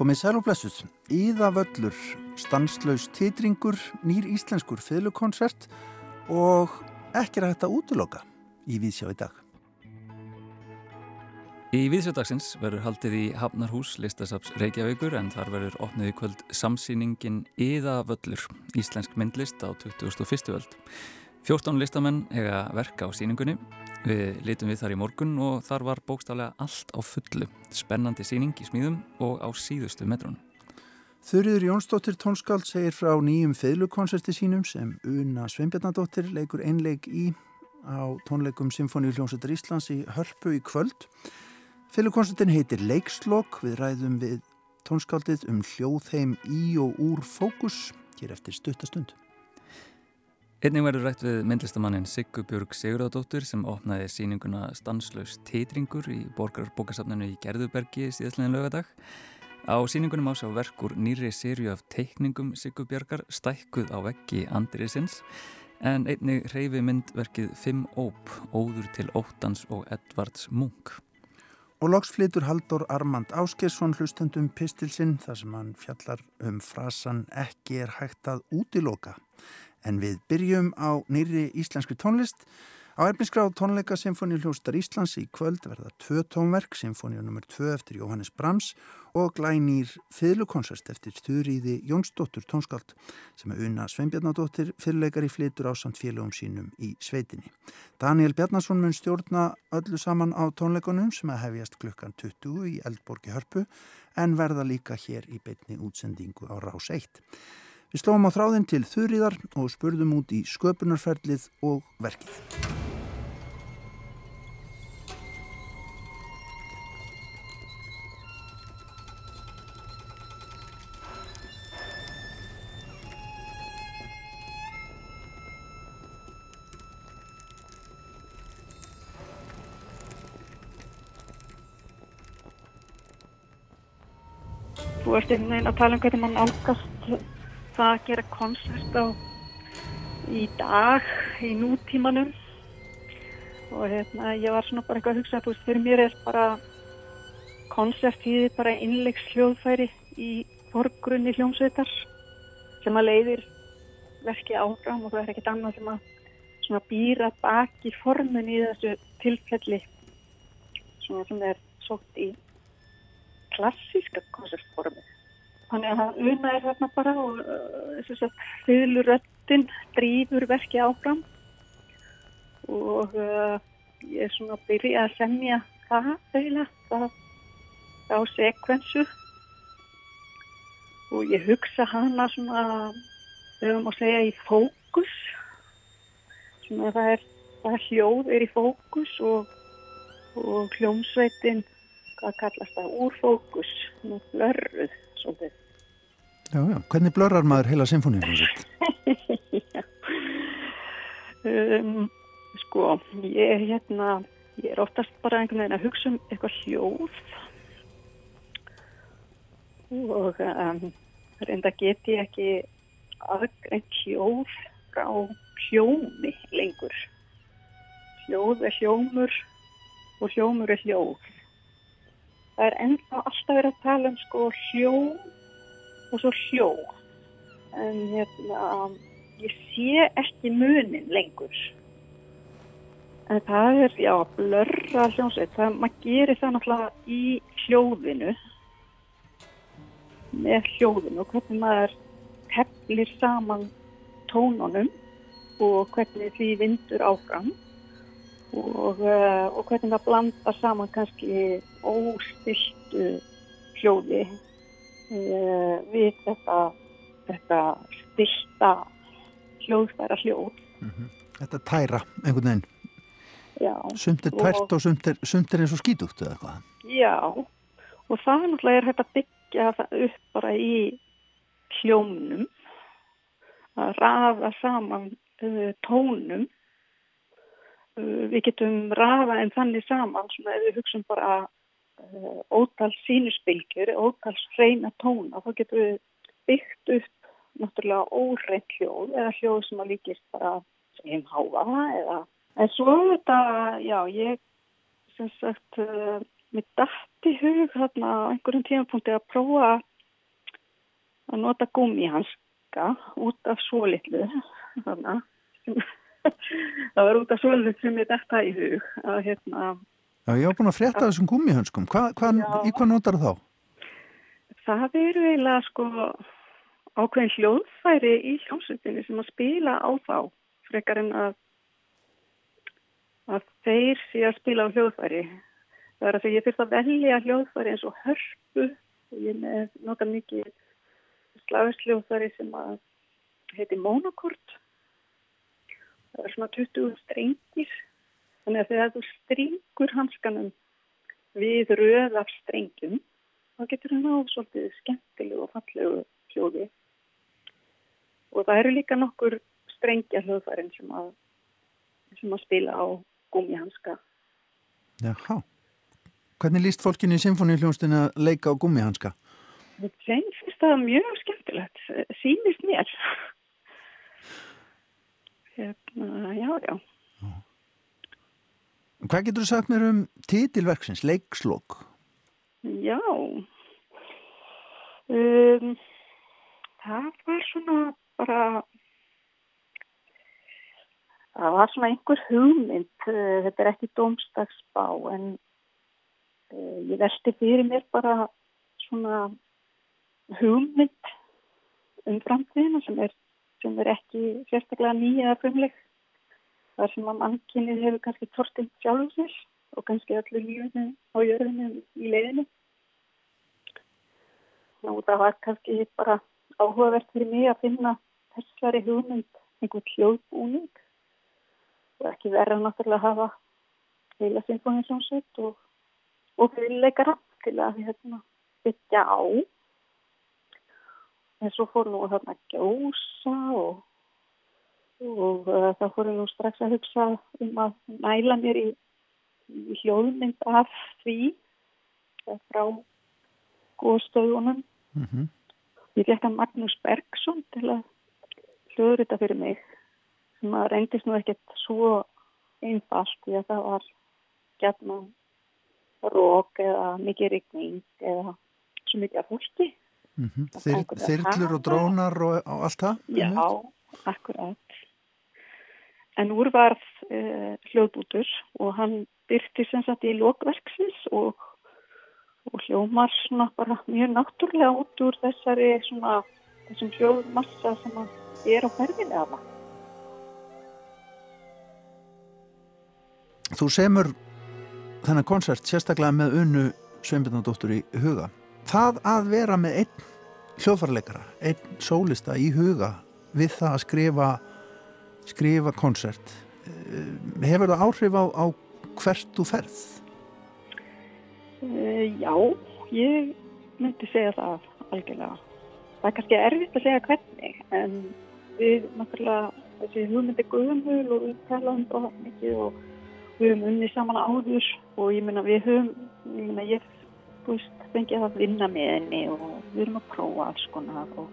Komið sæl og blessuð, Íða Völlur, stanslaus titringur, nýr íslenskur fylgukonsert og ekki rætt að útloka í Víðsjá í dag. Í Víðsjádagsins verður haldið í Hafnarhús listasaps Reykjavíkur en þar verður opnið í kvöld samsýningin Íða Völlur, íslensk myndlist á 2001. völd. 14 listamenn hega verka á síningunni Við litum við þar í morgun og þar var bókstaflega allt á fullu, spennandi síning í smíðum og á síðustu metrunum. Þurriður Jónsdóttir tónskald segir frá nýjum feðlukonserti sínum sem Una Sveinbjarnadóttir leikur einleik í á tónleikum Symfóníu hljómsveitar Íslands í Hörpu í kvöld. Feðlukonsertin heitir Leikslokk, við ræðum við tónskaldið um hljóðheim í og úr fókus hér eftir stuttastund. Einnig verður rætt við myndlistamannin Siggubjörg Sigurðardóttur sem opnaði síninguna Stanslaus Teitringur í borgarbókasafninu í Gerðubergi síðastlegin lögadag. Á síningunum ás á verkur nýri sériu af teikningum Siggubjörgar stækkuð á veggi Andriðsins en einnig reyfi myndverkið Fimm Óp, Óður til Óttans og Edvards Munk. Og loks flytur Haldur Armand Áskesson hlustendum pistilsinn þar sem hann fjallar um frasan ekki er hægt að útiloka. En við byrjum á nýri íslenski tónlist. Á erfinsgráð tónleika Symfóni hljóstar Íslands í kvöld verða tvö tónverk, Symfóni nr. 2 eftir Jóhannes Brahms og glænýr fylgukonsert eftir Þurriði Jónsdóttur tónskald sem er unna Sveinbjarnadóttir fyrirleikar í flitur á samt félögum sínum í sveitinni. Daniel Bjarnason mun stjórna öllu saman á tónleikunum sem að hefjast klukkan 20 í Eldborgi Hörpu en verða líka hér í beitni útsendingu á Rás 1. Við slóum á þráðin til þurriðar og spurðum út í sköpunarferlið og verkið. Þú ert einhvern veginn að tala um hvernig mann álgast það að gera konsert á í dag í nútímanum. Og hérna ég var svona bara eitthvað að hugsa veist fyrir mér er bara konsert í því bara innleiks hljóðfæri í forgrunni hljómsveitar sem að leiðir verki áfram og það er ekkert annað sem að svona býra baki formun í þessu tilfelli. Svona sem er sótt í klassíska konsertformi Þannig að það una er þarna bara og þess að fyluröttin drýfur verki áfram. Og uh, ég er svona að byrja að semja það eiginlega, á sekvensu. Og ég hugsa hana svona, höfum að segja í fókus, svona það er, það hljóð er í fókus og, og hljómsveitin, hvað kallast það, úr fókus, nú blörruð svolítið. Já, já. Hvernig blörrar maður heila symfóníunum sitt? um, sko, ég er hérna, ég er oftast bara einhvern veginn að hugsa um eitthvað hljóð og um, reynda get ég ekki aðgreint hljóð frá hljómi lengur. Hljóð er hljómur og hljómur er hljóð. Það er ennþá alltaf verið að tala um sko hljóð og svo hljó. En hérna ég sé ekki munin lengur. En það er já, blörra hljómsveit. Það, maður gerir það náttúrulega í hljóðinu. Með hljóðinu og hvernig maður heflir saman tónunum og hvernig því vindur áfram og, uh, og hvernig það blandar saman kannski óstiltu hljóði uh, við þetta, þetta styrta hljóðfæra hljóð. Mm -hmm. Þetta tæra einhvern veginn. Já. Sumt er tært og, og sumt er, sumt er eins og skítugt eða hvað? Já, og það er náttúrulega hægt að byggja það upp bara í hljómnum að rafa saman uh, tónum við getum rafa en þannig saman svona ef við hugsun bara uh, ótal sínusbylgjur, ótal hreina tóna, þá getum við byggt upp náttúrulega óreint hljóð eða hljóð sem að líkist bara segjum háa eða en svo þetta, já, ég sem sagt, uh, mér dætti hug þarna á einhverjum tímapunkti að prófa að nota gummihanska út af svo litlu þarna það var út af svo litlu sem ég dætta í hug að hérna Já, ég var búin að frétta þessum gummihönskum. Hva, hva, í hvað notar þá? Það eru eiginlega sko ákveðin hljóðfæri í hljómsveitinni sem að spila á þá frekar en að að þeir sé að spila á hljóðfæri. Það er að því ég fyrst að velja hljóðfæri eins og hörpu og ég nota mikið slagsljóðfæri sem að heiti monokort. Það er svona 20 strengir. Þannig að þegar þú stringur hanskanum við röð af strengjum þá getur það náðu svolítið skemmtilegu og fallegu hljóði. Og það eru líka nokkur strengja hljóðfærin sem að, sem að spila á gummihanska. Jáhá. Hvernig líst fólkinu í symfóniuhljónstin að leika á gummihanska? Það finnst það mjög skemmtilegt. Sýnist mér. Hérna, já, já. já. Hvað getur þú sagt mér um titilverksins, leikslokk? Já, um, það var svona bara, það var svona einhver hugmynd, uh, þetta er ekki domstagsbá en uh, ég veldi fyrir mér bara svona hugmynd um framtíðina sem er, sem er ekki sérstaklega nýja eða frumleg. Það sem að mannkynnið hefur kannski tortinn sjálf sér og kannski öllu lífinu á jörðinu í leiðinu. Og það var kannski bara áhugavert fyrir mig að finna þessari hugmynd einhvern hljóðbúning og ekki verða náttúrulega að hafa heila symfóninsjónsveit og, og fyrirleikara til að hérna, byggja á. En svo fór nú þarna gjósa og og uh, þá fórum við strax að hugsa um að næla mér í, í hljóðmynd af því frá góðstöðunum. Mm -hmm. Ég fekk að Magnús Bergson til að hljóður þetta fyrir mig sem að reyndist nú ekkert svo einfalt því að það var gætna rók eða mikið rigning eða svo mikið af fólki. Mm -hmm. Þyr, þyrlur og drónar og, og allt það? Já, akkurat. En úr varð uh, hljóðbútur og hann byrti sem sagt í lokverksins og, og hljómar svona bara mjög náttúrulega út úr þessari svona þessum hljóðmassa sem er á ferðinni af það. Þú semur þennan konsert sérstaklega með unnu Sveinbjörnadóttur í huga. Það að vera með einn hljóðfarleikara, einn sólista í huga við það að skrifa skrifa konsert hefur það áhrif á, á hvert þú ferð? Uh, já, ég myndi segja það algjörlega. Það er kannski erfitt að segja hvernig en við náttúrulega þessi hugmyndi guðumhul og við talaðum bara mikið og við höfum unni saman áður og ég myna við höfum, ég myna ég veist, fengið að vinna með henni og við höfum að prófa alls konar og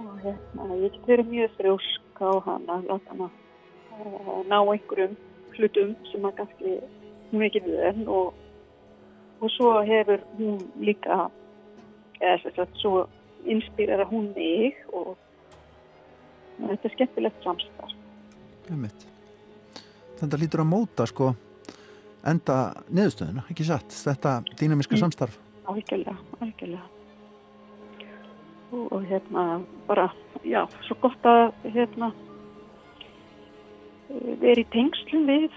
og hérna, ég get verið mjög þrjósk á hana láta hana uh, ná einhverjum hlutum sem að kannski hún ekki við og, og svo hefur hún líka eða þess að svo inspýrar að hún mig og þetta er skemmtilegt samstarf. Þetta lítur að móta sko enda neðustöðuna, ekki satt? Þetta dýnamiska mm. samstarf. Algjörlega, algjörlega. Og hérna bara, já, svo gott að hérna vera í tengslum við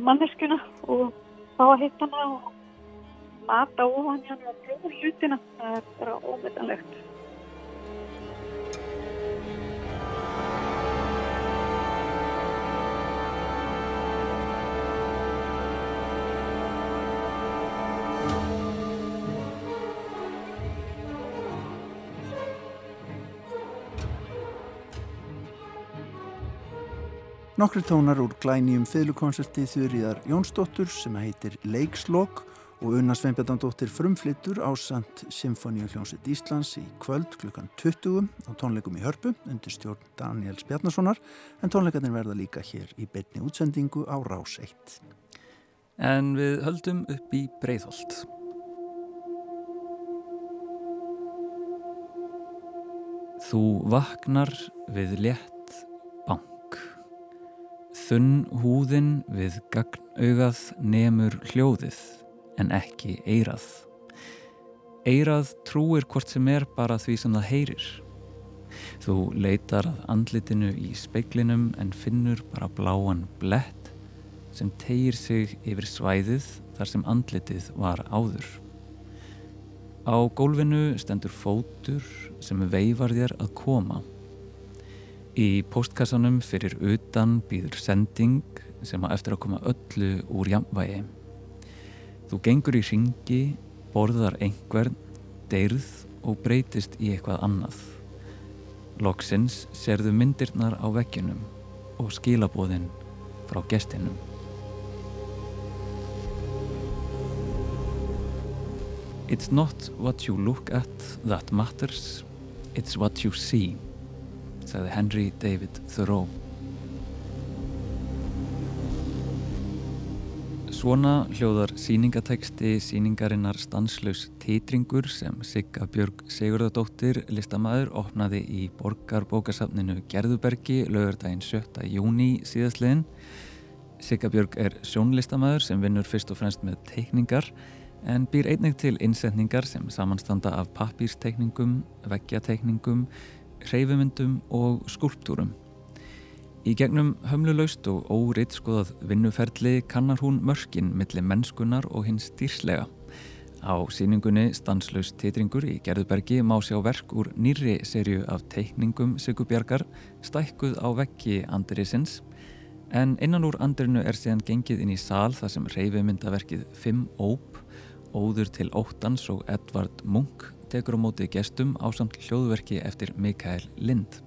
manneskuna og fá að hitta hana og mata ofan hérna og pröfa hlutina. Það er bara ómetanlegt Nokkri tónar úr glænýjum fylgukonserti Þurriðar Jónsdóttur sem heitir Leikslokk og Unna Sveinbjörndóttir frumflittur á Sant Symfóníu hljónsitt Íslands í kvöld klukkan 20 á tónleikum í Hörpu undir stjórn Daniels Bjarnasonar en tónleikarnir verða líka hér í beitni útsendingu á Rás 1. En við höldum upp í Breitholt. Þú vaknar við létt bank. Þunn húðin við gagnaugað nemur hljóðið en ekki eirað. Eirað trúir hvort sem er bara því sem það heyrir. Þú leitar að andlitinu í speiklinum en finnur bara bláan blett sem tegir sig yfir svæðið þar sem andlitið var áður. Á gólfinu stendur fótur sem veifar þér að koma. Í postkassanum fyrir utan býður sending sem að eftir að koma öllu úr jamvægi. Þú gengur í ringi, borðar einhvern, deyrð og breytist í eitthvað annað. Loksins serðu myndirnar á veggjunum og skilabóðin frá gestinum. It's not what you look at that matters, it's what you see, sagði Henry David Thoreau. Svona hljóðar síningateksti síningarinnar stanslaus titringur sem Sigga Björg Sigurðardóttir listamæður opnaði í borgarbókasafninu Gerðubergi lögurdaginn 7. júni síðastliðin. Sigga Björg er sjónlistamæður sem vinnur fyrst og fremst með teikningar en býr einnig til innsetningar sem samanstanda af pappírstekningum, veggjatekningum, hreyfumyndum og skulptúrum. Í gegnum hömluleust og óriðt skoðað vinnuferli kannar hún mörkin millir mennskunar og hins dýrslega. Á síningunni Stanslaus titringur í Gerðubergi má sjá verk úr nýri serju af teikningum Sigubjargar stækkuð á veggi Andrisins en innan úr Andrinu er síðan gengið inn í sál þar sem reyfimyndaverkið Fimm Óp, Óður til Óttans og Edvard Munk tekur á mótið gestum á samt hljóðverki eftir Mikael Lind.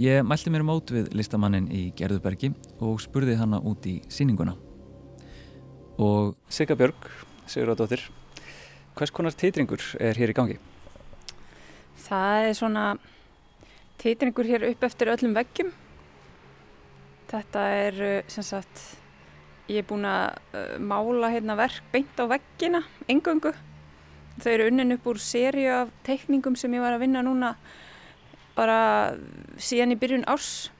Ég mælti mér mót við listamannin í Gerðubergi og spurði hanna út í síninguna. Og Sigga Björg, Sigurðardóttir, hvers konar teitringur er hér í gangi? Það er svona teitringur hér upp eftir öllum veggjum. Þetta er sem sagt, ég er búin að uh, mála hérna verk beint á veggina, engöngu. Þau eru unnin upp úr sériu af teikningum sem ég var að vinna núna bara síðan í byrjun árs.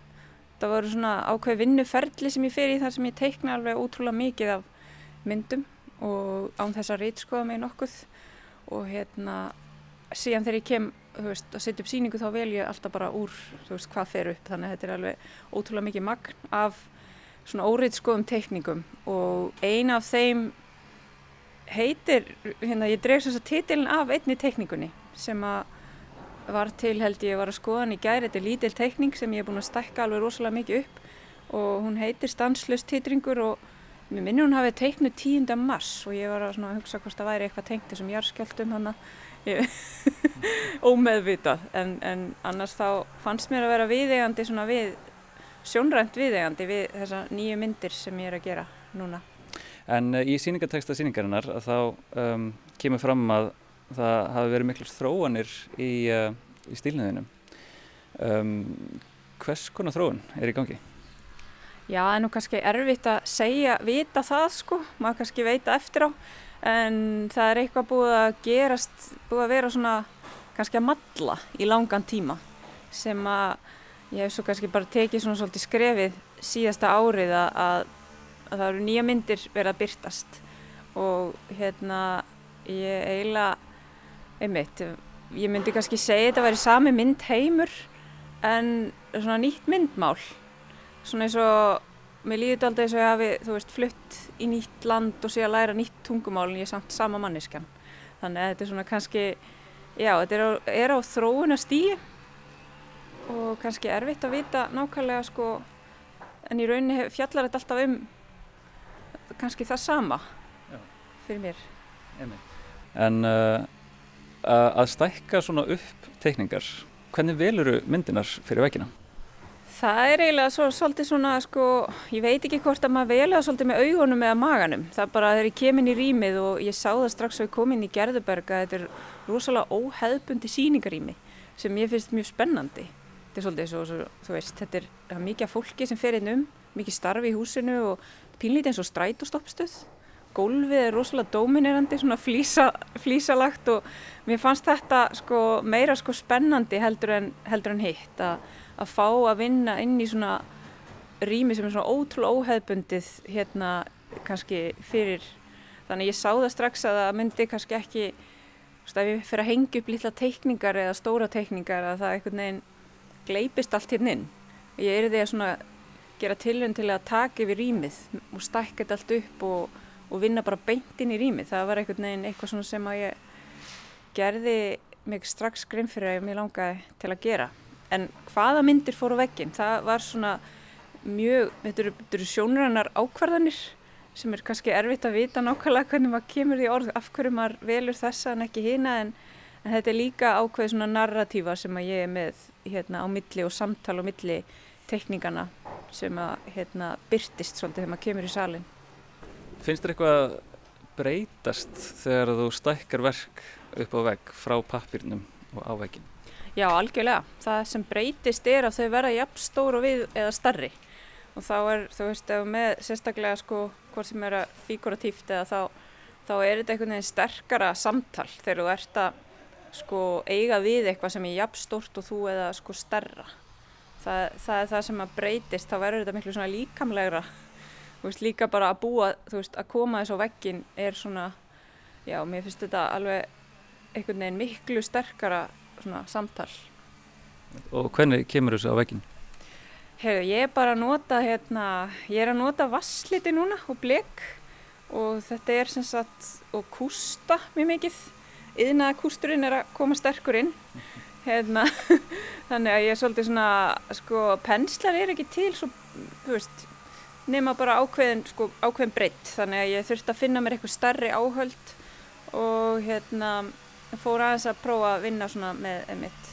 Það voru svona ákveð vinnuferli sem ég fer í þar sem ég teikna alveg ótrúlega mikið af myndum og án þess að reytskoða mig nokkuð. Og hérna síðan þegar ég kem veist, að setja upp síningu þá vel ég alltaf bara úr veist, hvað fer upp. Þannig að þetta er alveg ótrúlega mikið magn af svona óreytskoðum teikningum. Og eina af þeim heitir, hérna ég dref þess að titilin af einni teikningunni sem að var til held ég var að skoða hann í gæri, þetta er lítill teikning sem ég er búin að stekka alveg rosalega mikið upp og hún heitir Stanslust titringur og mér minnir hún hafið teiknu 10. mars og ég var að hugsa hvort það væri eitthvað tengt þessum járskjöldum hann ómeðvitað en, en annars þá fannst mér að vera viðegandi svona við sjónrænt viðegandi við þessa nýju myndir sem ég er að gera núna En uh, í síningateksta síningarinnar þá um, kemur fram að það hafi verið miklu þróanir í, uh, í stílniðinum. Um, hvers konar þróun er í gangi? Já, er nú kannski erfitt að segja, vita það sko, maður kannski veita eftir á, en það er eitthvað búið að gerast, búið að vera svona kannski að matla í langan tíma sem að ég hef svo kannski bara tekið svona svolítið skrefið síðasta árið að, að, að það eru nýja myndir verið að byrtast og hérna ég eiginlega einmitt, ég myndi kannski segja þetta að vera sami mynd heimur en svona nýtt myndmál. Svona eins og mér líður þetta aldrei eins og ég hafi, þú veist, flutt í nýtt land og sé að læra nýtt tungumál en ég er samt sama manniskan þannig að þetta er svona kannski já, þetta er á, er á þróuna stíi og kannski erfitt að vita nákvæmlega sko en í rauninni fjallar þetta alltaf um kannski það sama já. fyrir mér En uh, að stækka svona upp teikningar, hvernig veluru myndinar fyrir vegina? Það er eiginlega svo, svolítið svona, sko, ég veit ekki hvort að maður velja svolítið með augunum eða maganum. Það er bara þegar ég kem inn í rýmið og ég sá það strax að ég kom inn í Gerðuberg að þetta er rosalega óheðbundi síningarými sem ég finnst mjög spennandi. Þetta er svolítið svo, svo þú veist, þetta er mikið fólki sem fer inn um, mikið starfi í húsinu og pínlítið eins og strætóstoppstöð gólfið er rosalega dominerandi svona flísa, flísalagt og mér fannst þetta sko meira sko spennandi heldur en, heldur en hitt. Að, að fá að vinna inn í svona rými sem er svona ótrúlega óheðbundið hérna kannski fyrir. Þannig ég sá það strax að það myndi kannski ekki ef ég fyrir að hengja upp lítla teikningar eða stóra teikningar að það einhvern veginn gleipist allt hérna inn. Ég er því að svona gera tilhund til að taka yfir rýmið og stækka þetta allt upp og, og vinna bara beint inn í rýmið. Það var einhvern veginn eitthvað svona sem að ég gerði mig strax grimm fyrir að ég langaði til að gera. En hvaða myndir fóru veggin það var svona mjög, þetta eru, eru sjónurannar ákvarðanir sem er kannski erfitt að vita nákvæmlega hvernig maður kemur í orð af hverju maður velur þessa en ekki hýna en, en þetta er líka ákveð svona narratífa sem að ég er með hérna á milli og samtal á milli tekníkana sem að hérna byrtist svolítið þegar maður kemur í salin Finnst þér eitthvað breytast þegar þú stækkar verk upp á vegg frá pappirnum og á veggin? Já, algjörlega. Það sem breytist er að þau verða jafn stóru við eða starri og þá er, þú veist, ef með sérstaklega sko hvort sem er að fíkuratíft eða þá, þá er þetta einhvern veginn sterkara samtal þegar þú ert að sko eiga við eitthvað sem er jafn stórt og þú eða sko starra. Það, það er það sem að breytist, þá verður þetta miklu svona líkamlegra, veist, líka bara að búa, veist, að koma þess á veggin er svona, já, mér finnst þetta alveg einhvern veginn miklu sterkara svona samtal. Og hvernig kemur þessu á veggin? Hefur, ég er bara að nota hérna, ég er að nota vassliti núna og blek og þetta er sem sagt, og kústa mjög mikið, yðnaða kústurinn er að koma sterkur inn hérna, þannig að ég er svolítið svona, sko, penslar er ekki til svo, þú veist nema bara ákveðin, sko, ákveðin breytt þannig að ég þurfti að finna mér eitthvað starri áhöld og hérna fór aðeins að prófa að vinna svona með emitt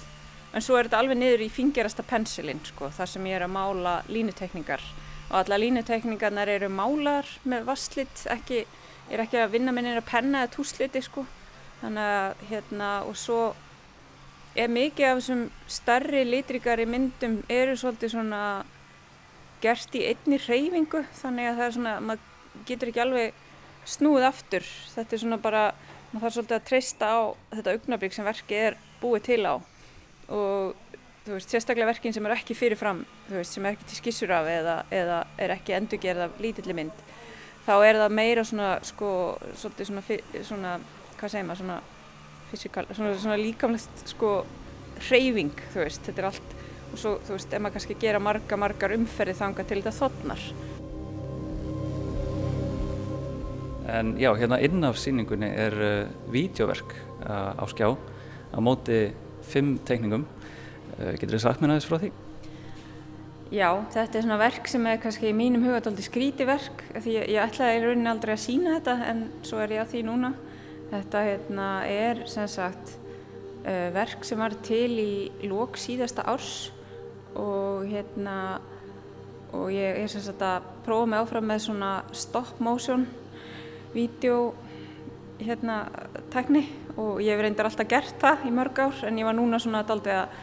en svo er þetta alveg niður í fingerasta pensilinn sko, þar sem ég er að mála línutekningar. Og alla línutekningarnar eru málar með vasslit ekki, ég er ekki að vinna með neina penna eða túsliti sko. Þannig að hérna og svo er mikið af þessum starri litrikari myndum eru svolítið svona gert í einni reyfingu þannig að það er svona, maður getur ekki alveg snúið aftur, þetta er svona bara maður þarf svolítið að treysta á þetta augnablík sem verkið er búið til á. Og þú veist, sérstaklega verkin sem eru ekki fyrirfram, þú veist, sem er ekki til skissur af eða, eða er ekki endurgerð af lítilli mynd, þá er það meira svona, sko, svolítið svona, svona hvað segir maður, svona fysikal, svona, svona líkamlegt, sko, hreyfing, þú veist, þetta er allt og svo, þú veist, ef maður kannski gera marga, margar umferði þanga til þetta þotnar. En já, hérna inn af síningunni er uh, vídeoverk uh, á skjá á móti fimm teikningum. Uh, getur þið sagt mér aðeins frá því? Já, þetta er svona verk sem er kannski í mínum huga aldrei skríti verk því ég, ég ætlaði í rauninni aldrei að sína þetta en svo er ég að því núna. Þetta hérna, er sem sagt uh, verk sem var til í lók síðasta árs og hérna og ég er sem sagt að prófa mig áfram með svona stop motion vídeo hérna tekni og ég hef reyndar alltaf gert það í mörg ár en ég var núna svona aldrei að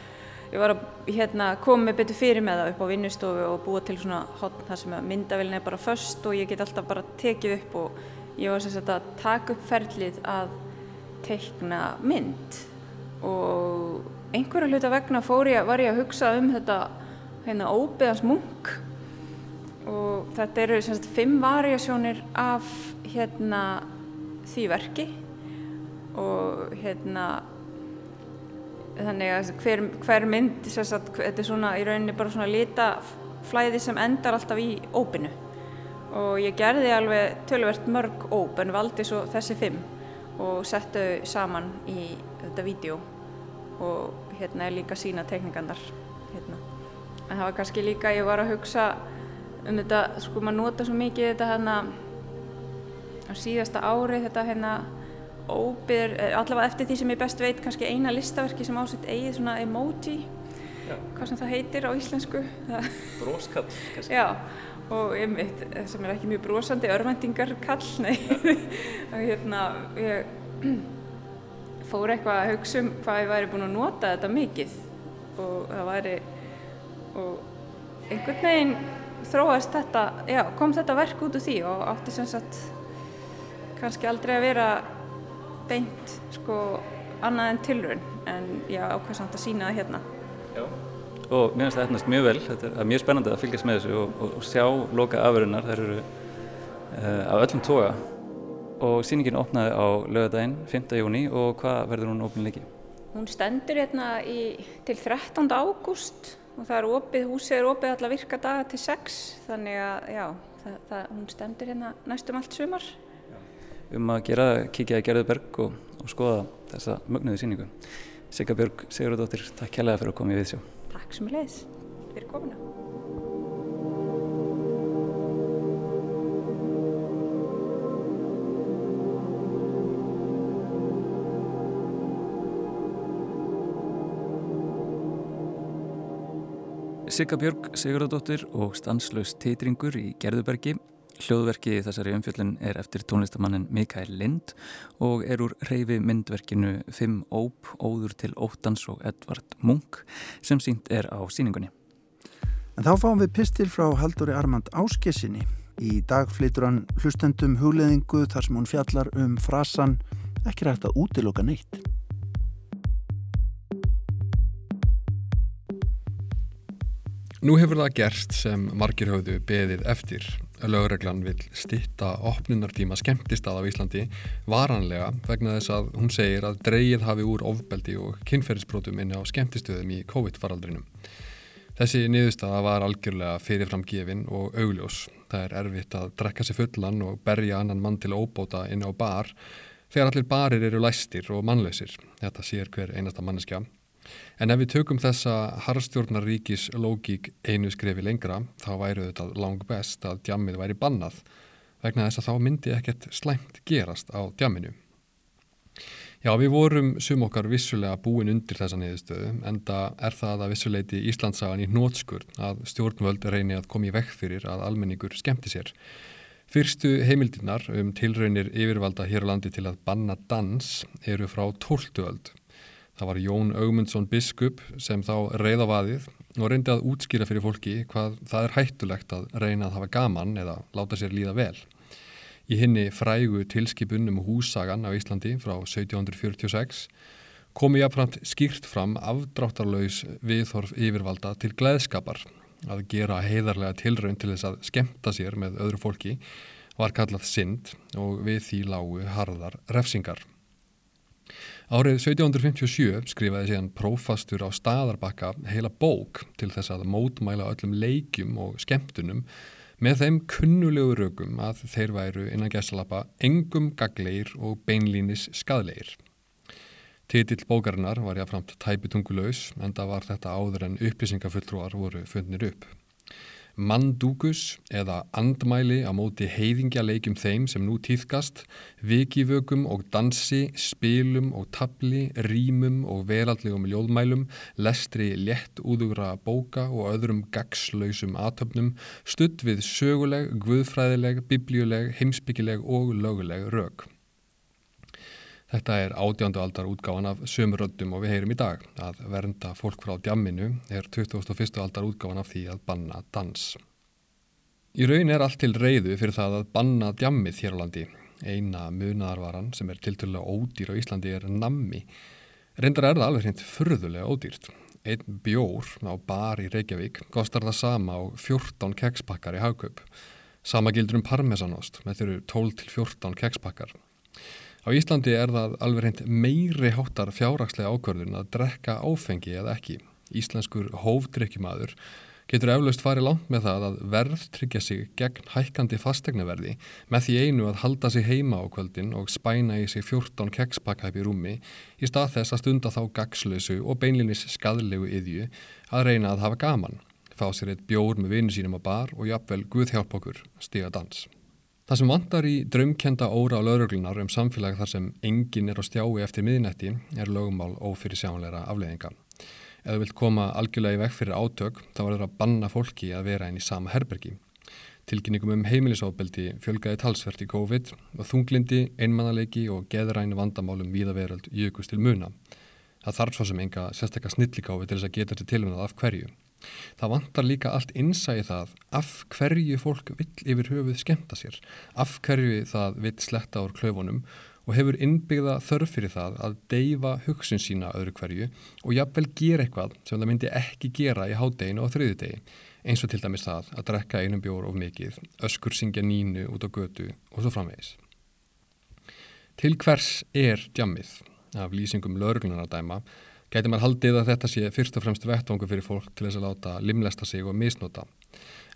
ég var að hérna, koma með betur fyrir með það upp á vinnustofu og búa til svona hotn þar sem myndavillin er bara först og ég get alltaf bara tekið upp og ég var sagt að taka upp ferlið að teikna mynd og einhverja hluta vegna ég, var ég að hugsa um þetta hérna óbeðans munk. Og þetta eru sagt fimm variasjónir af hérna því verki. Og hérna þannig að hver, hver mynd sagt, þetta er svona í rauninni bara svona litaflæði sem endar alltaf í ópinu og ég gerði alveg tölvert mörg óp en valdi svo þessi fimm og settu saman í þetta vídeo og hérna er líka sína teknikannar hérna. en það var kannski líka ég var að hugsa um þetta, sko maður nota svo mikið þetta hérna á síðasta ári þetta hérna óbyr, eh, allavega eftir því sem ég best veit kannski eina listaverki sem ásett eigið svona emoji Já. hvað sem það heitir á íslensku Bróskall Já, og einmitt sem er ekki mjög brósandi örvendingarkall nei og hérna ég fór eitthvað að hugsa um hvað ég væri búin að nota þetta mikið og það væri og einhvern veginn þróast þetta, já, kom þetta verk út úr því og átti sem sagt kannski aldrei að vera beint sko annað en tilrun en já, ákveð samt að sína það hérna. Já. Og mér finnst það efnast mjög vel, þetta er mjög spennandi að fylgjast með þessu og, og, og sjá loka afverðunar, þær eru uh, af öllum toga og síningin opnaði á lögadaginn 5. júni og hvað verður hún opinleiki? Hún stendur hérna í, til 13. ágúst og það er opið, húsið er opið allar virka daga til 6 þannig að já, það, það, hún stendur hérna næstum allt sumar. Um að gera, kíkja í Gerðuberg og, og skoða þessa mögnuði síningu. Sigga Björg Sigurðardóttir, takk kærlega fyrir að koma í viðsjá. Takk sem er leiðis fyrir komuna. Sigga Björg Sigurðardóttir og stanslaus titringur í Gerðubergi. Hljóðverki þessari umfjöllun er eftir tónlistamannin Mikael Lind og er úr reyfi myndverkinu Fimm Óp, Óður til Óttans og Edvard Munk sem sínt er á síningunni. En þá fáum við pistil frá Haldóri Armand Áskessinni. Í dag flytur hann hlustendum hugleðingu þar sem hún fjallar um frasan ekki rægt að útiloka neitt. Nú hefur það gerst sem margir höfðu beðið eftir. Lögreglan vil stitta opnunartíma skemmtist að á Íslandi varanlega vegna þess að hún segir að dreyið hafi úr ofbeldi og kynferðisbrótum inn á skemmtistöðum í COVID-faraldrinum. Þessi niðurstaða var algjörlega fyrirframgefin og augljós. Það er erfitt að drekka sér fullan og berja annan mann til óbóta inn á bar þegar allir barir eru læstir og mannlausir. Þetta sér hver einasta manneskja. En ef við tökum þessa harfstjórnaríkis lógík einu skrefi lengra þá væru þetta lang best að djammið væri bannað vegna þess að þá myndi ekkert slæmt gerast á djamminu. Já, við vorum sum okkar vissulega búin undir þessa niðurstöðu en það er það að vissuleiti Íslandsagan í nótskur að stjórnvöld reyni að koma í vekk fyrir að almenningur skemmti sér. Fyrstu heimildinnar um tilraunir yfirvalda hér á landi til að banna dans eru frá tóltuöld Það var Jón Augmundsson biskup sem þá reyða vaðið og reyndi að útskýra fyrir fólki hvað það er hættulegt að reyna að hafa gaman eða láta sér líða vel. Í hinni frægu tilskipunum húsagan á Íslandi frá 1746 komi jáfnframt skýrt fram afdráttarlaus viðhorf yfirvalda til gleðskapar að gera heiðarlega tilraun til þess að skemta sér með öðru fólki var kallað synd og við því lágu harðar refsingar. Árið 1757 skrifaði síðan prófastur á staðarbakka heila bók til þess að mótmæla öllum leikjum og skemmtunum með þeim kunnulegu rögum að þeir væru innan gæsalappa engum gagleir og beinlínis skadleir. Titill bókarinnar var jáfnframt tæpitungulös en það var þetta áður en upplýsingafulltrúar voru fundnir upp. Mandúkus eða andmæli á móti heiðingja leikjum þeim sem nú týðkast, vikivökum og dansi, spilum og tabli, rýmum og veraldlegum ljóðmælum, lestri létt úðugra bóka og öðrum gagslausum atöfnum, studd við söguleg, guðfræðileg, biblíuleg, heimsbyggileg og löguleg rauk. Þetta er átjándu aldar útgáðan af sömuröndum og við heyrum í dag að vernda fólk frá djamminu er 2001. aldar útgáðan af því að banna dans. Í raun er allt til reyðu fyrir það að banna djammið hér á landi. Eina munaðarvaran sem er tilturlega ódýr á Íslandi er nammi. Reyndar er það alveg hreint furðulega ódýrt. Einn bjór á bar í Reykjavík kostar það sama á 14 kekspakkar í hagkaup. Sama gildur um parmesanost með þeirru 12 til 14 kekspakkar. Á Íslandi er það alveg reynd meiri háttar fjárrakslega ákvörðun að drekka áfengi eða ekki. Íslenskur hófdrykkjumadur getur eflaust farið langt með það að verð tryggja sig gegn hækkandi fastegnaverði með því einu að halda sig heima á kvöldin og spæna í sig 14 kekspakka upp í rúmi í stað þess að stunda þá gagslösu og beinlinis skadlegu yðju að reyna að hafa gaman, fá sér eitt bjór með vinnu sínum á bar og jafnvel Guð hjálp okkur stiga dans. Það sem vantar í draumkenda óra á lauruglunar um samfélag þar sem engin er á stjái eftir miðinætti er lögumál ófyrir sjánleira afleðinga. Ef þú vilt koma algjörlega í vekk fyrir átök þá er það að banna fólki að vera einn í sama herbergi. Tilkynningum um heimilisofbeldi fjölgaði talsvert í COVID og þunglindi, einmannalegi og geðræni vandamálum víðaveröld jökust til muna. Það þarf svo sem enga sérstakka snillikáfi til þess að geta þetta tilvunað af hverju. Það vantar líka allt innsæði það af hverju fólk vill yfir höfuð skemta sér, af hverju það vill sletta úr klöfunum og hefur innbyggða þörf fyrir það að deyfa hugsun sína öðru hverju og jafnvel gera eitthvað sem það myndi ekki gera í hádeginu og þriðudegi, eins og til dæmis það að drekka einum bjór of mikið, öskur syngja nínu út á götu og svo framvegis. Til hvers er djammið? Af lýsingum lögurlunar að dæma Gæti maður haldið að þetta sé fyrst og fremst vettvangu fyrir fólk til þess að láta limlesta sig og misnota.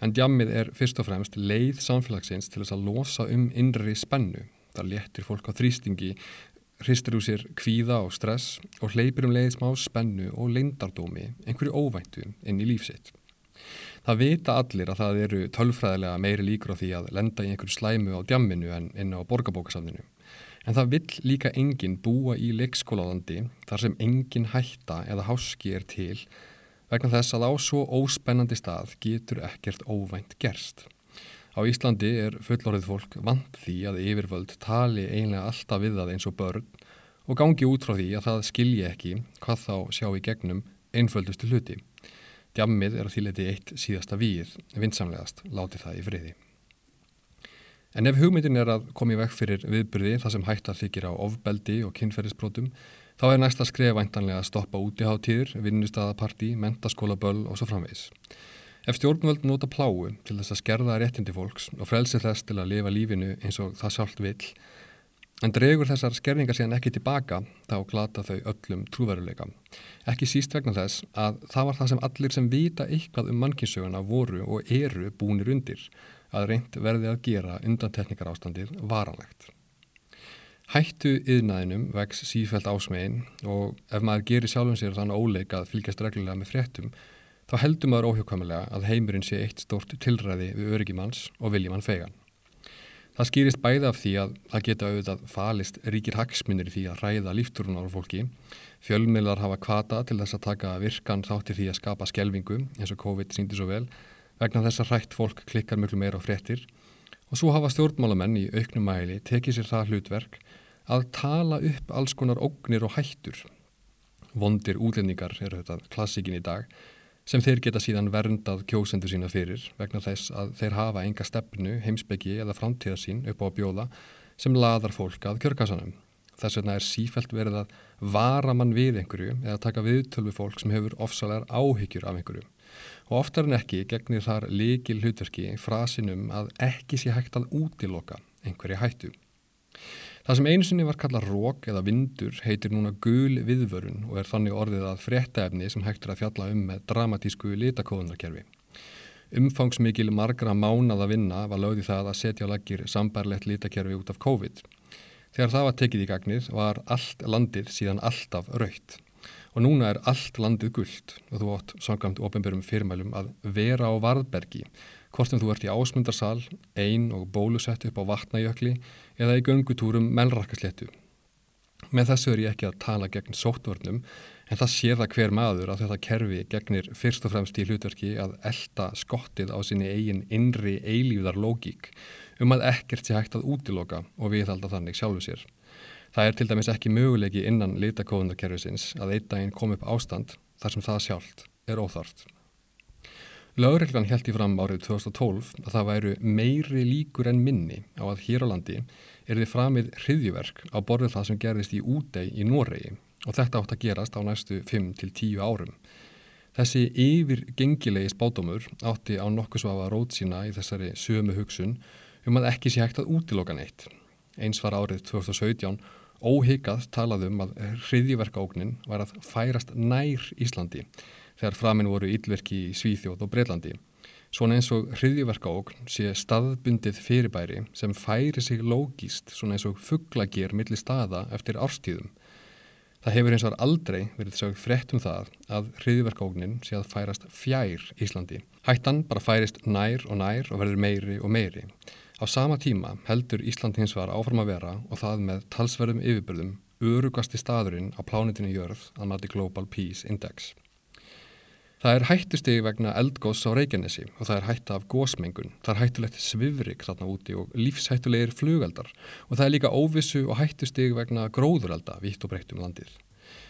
En djammið er fyrst og fremst leið samfélagsins til þess að losa um innri spennu. Það léttir fólk á þrýstingi, hristir úr sér kvíða og stress og hleypir um leið smá spennu og leindardómi, einhverju óvæntu inn í lífsitt. Það vita allir að það eru tölfræðilega meiri líkur á því að lenda í einhverju slæmu á djamminu en inn á borgarbókasafninu. En það vill líka enginn búa í leikskólalandi þar sem enginn hætta eða háski er til vegna þess að á svo óspennandi stað getur ekkert óvænt gerst. Á Íslandi er fullorðið fólk vant því að yfirvöld tali einlega alltaf við það eins og börn og gangi út frá því að það skilji ekki hvað þá sjá í gegnum einföldustu hluti. Djammið er að þýleti eitt síðasta víð, vinsamlegast, láti það í friði. En ef hugmyndin er að koma í vekk fyrir viðbyrði þar sem hætta þykir á ofbeldi og kynferðisbrotum, þá er næsta skref væntanlega að stoppa útíháttíður, vinnustadapartí, mentaskólaböll og svo framvegs. Ef stjórnvöld nota pláu til þess að skerða réttindi fólks og frelsi þess til að lifa lífinu eins og það sjálft vill, en dregur þessar skerðingar síðan ekki tilbaka, þá glata þau öllum trúveruleika. Ekki síst vegna þess að það var það sem allir sem vita eitthvað um mannkinsöguna voru og eru búnir undir að reynd verði að gera undantekningar ástandið varanlegt. Hættu yðnaðinum vex sífælt ásmegin og ef maður gerir sjálfum sér þannig óleik að fylgjast reglulega með fréttum þá heldur maður óhjókvæmulega að heimurinn sé eitt stort tilræði við öryggimanns og viljimann fegan. Það skýrist bæða af því að það geta auðvitað falist ríkir hagsmunir í því að ræða líftúrunar á fólki. Fjölmiðlar hafa kvata til þess að taka virkan þáttir því að skapa skelvingu eins og COVID síndi svo vel vegna þess að hrætt fólk klikkar mjög meira á fréttir og svo hafa stjórnmálamenn í auknum mæli tekið sér það hlutverk að tala upp alls konar ógnir og hættur. Vondir útlendingar eru þetta klassikin í dag sem þeir geta síðan verndað kjósendur sína fyrir vegna þess að þeir hafa enga stefnu, heimsbyggi eða framtíðarsín upp á að bjóða sem laðar fólk að kjörkassanum. Þess vegna er sífælt verið að vara mann við einhverju eða taka viðtölu fólk sem hefur ofsalega áhyggjur af einhverju og oftar en ekki gegnir þar líkil hlutverki frasinum að ekki sé hægt að útiloka einhverja hættu. Það sem einu sinni var kallað rók eða vindur heitir núna gul viðvörun og er þannig orðið að fréttaefni sem hægt er að fjalla um með dramatísku litakóðunarkerfi. Umfangsmikil margra mánað að vinna var lögði það að setja á laggir sambærlegt litakerfi út af COVID. Þegar það var tekið í gagnið var allt landið síðan alltaf raukt og núna er allt landið gullt og þú átt samkvæmt ofinbjörnum fyrirmælum að vera á varðbergi hvort sem þú ert í ásmundarsal, ein og bólusett upp á vatnajökli eða í göngutúrum melrakasléttu. Með þessu er ég ekki að tala gegn sóttvörnum en það sér það hver maður að þetta kerfi gegnir fyrst og fremst í hlutverki að elda skottið á sinni eigin innri eilíðar lógík um að ekkert sé hægt að útiloka og viðhalda þannig sjálfu sér. Það er til dæmis ekki möguleiki innan litakóðunarkerfisins að einn daginn kom upp ástand þar sem það sjálft er óþart. Lögreglan held í fram árið 2012 að það væru meiri líkur en minni á að hér á landi er þið framið hriðjuverk á borðið það sem gerðist í útei í Noregi og þetta átt að gerast á næstu 5-10 árum. Þessi yfir gengilegi spátumur átti á nokkuð svafa rót sína í þessari sömu hugsun um að ekki sé hægt að útiloka neitt. Eins var árið 2017 Óhyggað talaðum að hriðjiverkaóknin var að færast nær Íslandi þegar framinn voru ílverki í Svíþjóð og Breitlandi. Svona eins og hriðjiverkaókn sé staðbundið fyrirbæri sem færi sig lógist svona eins og fugglager millir staða eftir árstíðum. Það hefur eins og aldrei verið sög frett um það að hriðjiverkaóknin sé að færast fjær Íslandi. Hættan bara færist nær og nær og verður meiri og meiri. Á sama tíma heldur Ísland hins var áfram að vera og það með talsverðum yfirbyrðum örugasti staðurinn á plánitinu jörð að mati Global Peace Index. Það er hættustegi vegna eldgós á Reykjanesi og það er hætta af gósmengun. Það er hættulegt svifrik þarna úti og lífshættulegir flugaldar og það er líka óvissu og hættustegi vegna gróðuralda vitt og breytt um landið.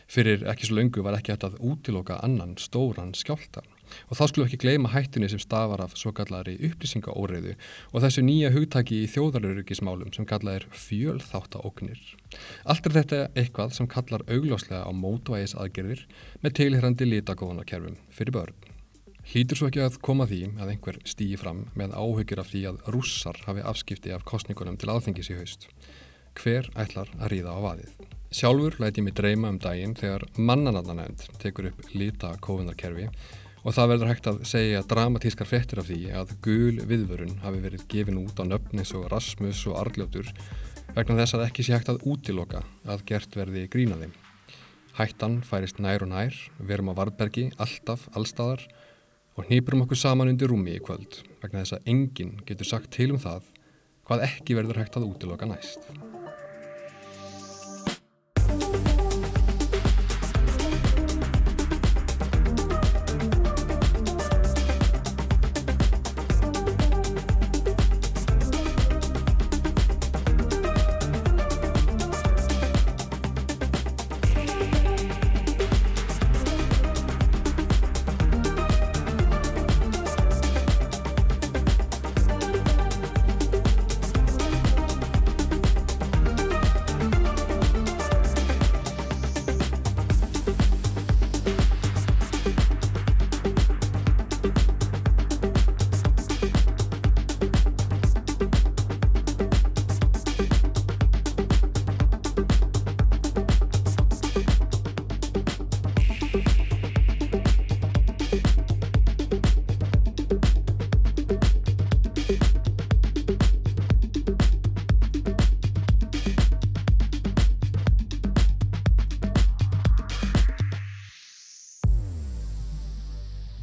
Fyrir ekki svo löngu var ekki hægt að útiloka annan stóran skjálta Og þá skulum ekki gleyma hættunni sem stafar af svo kallari upplýsingaóreiðu og þessu nýja hugtaki í þjóðaröryggismálum sem kallað er fjölþáttaóknir. Allt er þetta eitthvað sem kallar augláslega á mótvægis aðgerðir með tilherrandi litagóðunarkerfum fyrir börn. Hlýtur svo ekki að koma því að einhver stýji fram með áhugir af því að rússar hafi afskipti af kostningunum til aðfengis í haust. Hver ætlar að ríða á vaðið? Sjálfur læti ég mig dreyma um daginn þegar mannanandanend tekur upp lita kófunarkerfi og það verður hægt að segja dramatískar frettir af því að gul viðvörun hafi verið gefin út á nöfnis og Rasmus og Arljótur vegna þess að ekki sé hægt að útiloka að gert verði grínaði. Hættan færist nær og nær, verum á Varbergi, alltaf, allstaðar og hnýpurum okkur saman undir rúmi í kvöld vegna þess að enginn getur sagt til um það hvað ekki verður hægt að útiloka næst.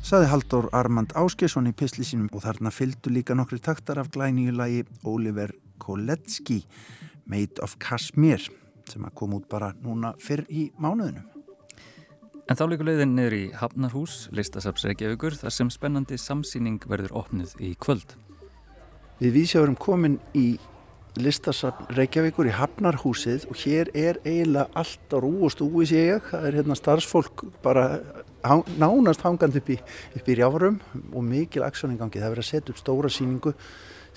Saði Haldur Armand Áskesson í pisli sínum og þarna fylgdu líka nokkri taktar af glænýjulagi Oliver Koletski Made of Kashmir sem að koma út bara núna fyrr í mánuðinu. En þá líkur leiðin niður í Hafnarhús, listasafsreikjaugur, þar sem spennandi samsýning verður opnið í kvöld. Við vísjáðum komin í listasafn Reykjavíkur í Hafnarhúsið og hér er eiginlega allt á rú og stúi sé ég. Það er hérna starfsfólk bara nánast hangand upp í, upp í rjárum og mikil aksjóningangi. Það verður að setja upp stóra síningu